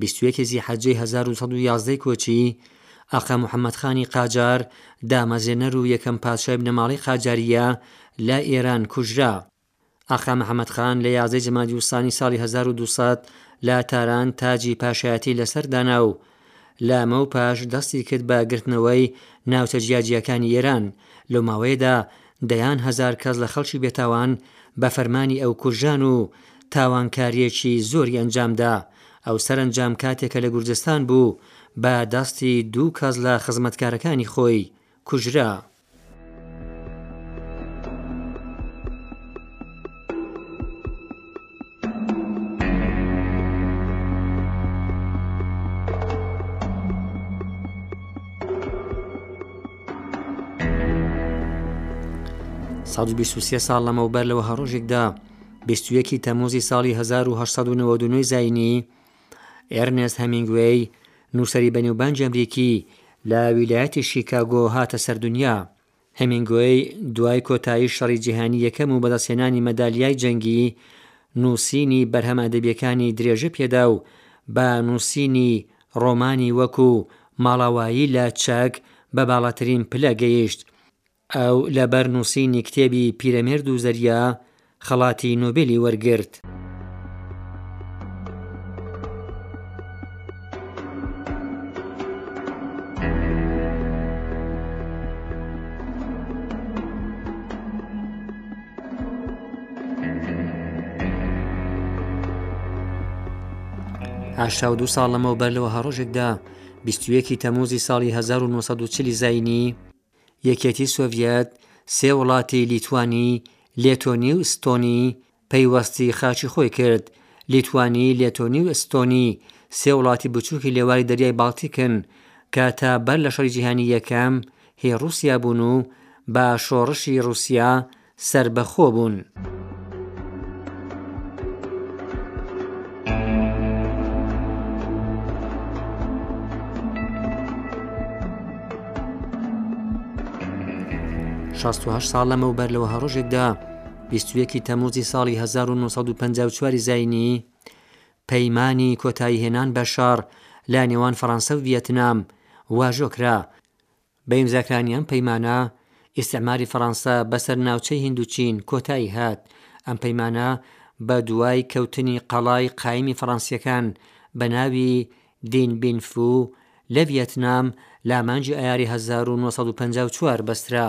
بیست و یەک زیحەجەی هەزار و سەد و یازدەی کۆچی، ئاقا محەمەد خانی قاجار، دامەزرێنەر و یەکەم پادشای بنەماڵەی قاجارییە، لە ئێران کوژرا. ئاقا محەمەد خان لە یازدەی جەمادی الثانی ساڵی هەزار و دوو سەد لە تاران تاجی پاشایەتی لە سەر دانا و لەمەو پاش دەستی کرد بە گرتنەوەی ناوچە جیاجیاکانی ئێران، لەو ماوەیەدا دەیان هەزار کەس لە خەڵکی بێتاوان بە فەرمانی ئەو کوژران و تاوانکارییەکی زۆری ئەنجامدا، ئەو سەرەنجام کاتێک کە لە گورجستان بوو بە دەستی دوو کەس لە خزمەتکارەکانی خۆی کوژرا. ساڵ لەمەوبەر لەوە هەڕۆژێکدا بیستویەکی تەمۆزی ساڵی 1992 زینی ئێرنێست هەمینگوێی نووسری بەنێوبانج ئەمریکی لە ویلایەتی شیکاگۆ هاتە سەر دنیا هێمینگوەی دوای کۆتایی شەڕی جیهانی یەکەم و بەدەستهێنانی مەدالیای جەنگی، نووسینی بەرهەمە ئەدەبییەکانی درێژە پێدا و بە نووسینی ڕۆمانی وەکو، ماڵاوایی لە چەک، بە باڵاترین پلە گەیشت. ئەو لەبەر نووسینی کتێبی، پیرەمێرد و زەریا، خەڵاتی نۆبێلی وەرگرت. هەشتا و دوو ساڵ لەمەوبەر لە وەها ڕۆژێکدا بیست و یەکی تەموزی ساڵی هەزار و نۆ سەد و چل زاینیی، یەکێتی سۆڤیەت سێ وڵاتی لیتوانی، لێتۆنی و ئستۆنی پەیوەستی خاکی خۆی کرد. لیتوانی، لێتۆنی و ئستۆنی سێ وڵاتی بچووکی لێواری دەریای باڵتیکن کە تا بەر لە شەڕی جیهانی یەکەم هی ڕووسیا بوون و بە شۆڕشی ڕووسیا سەربەخۆ بوون. شەست و هەشت ساڵ لەمەوبەر لەوە هەڕۆژێکدا بیستویەکی تەموزی ساڵی 1954 زینی پەیمانی کۆتایی هێنان بە شەڕ لە نێوان فەڕەنسە و ڤەتنام واژۆکرا بە ئیمزاکرانی ئەم پەیمانە، ئیستعماری فەڕانسە بەسەر ناوچەی هیند و چین کۆتایی هات، ئەم پەیمانە بە دوای کەوتنی قەڵای قایمی فەڕانسییەکان بە ناوی دین بین فو لە ڤیەتنام لە ئامانجی ئایاری هەزار و نۆ سەد و پەنجا و چوار بەسترا،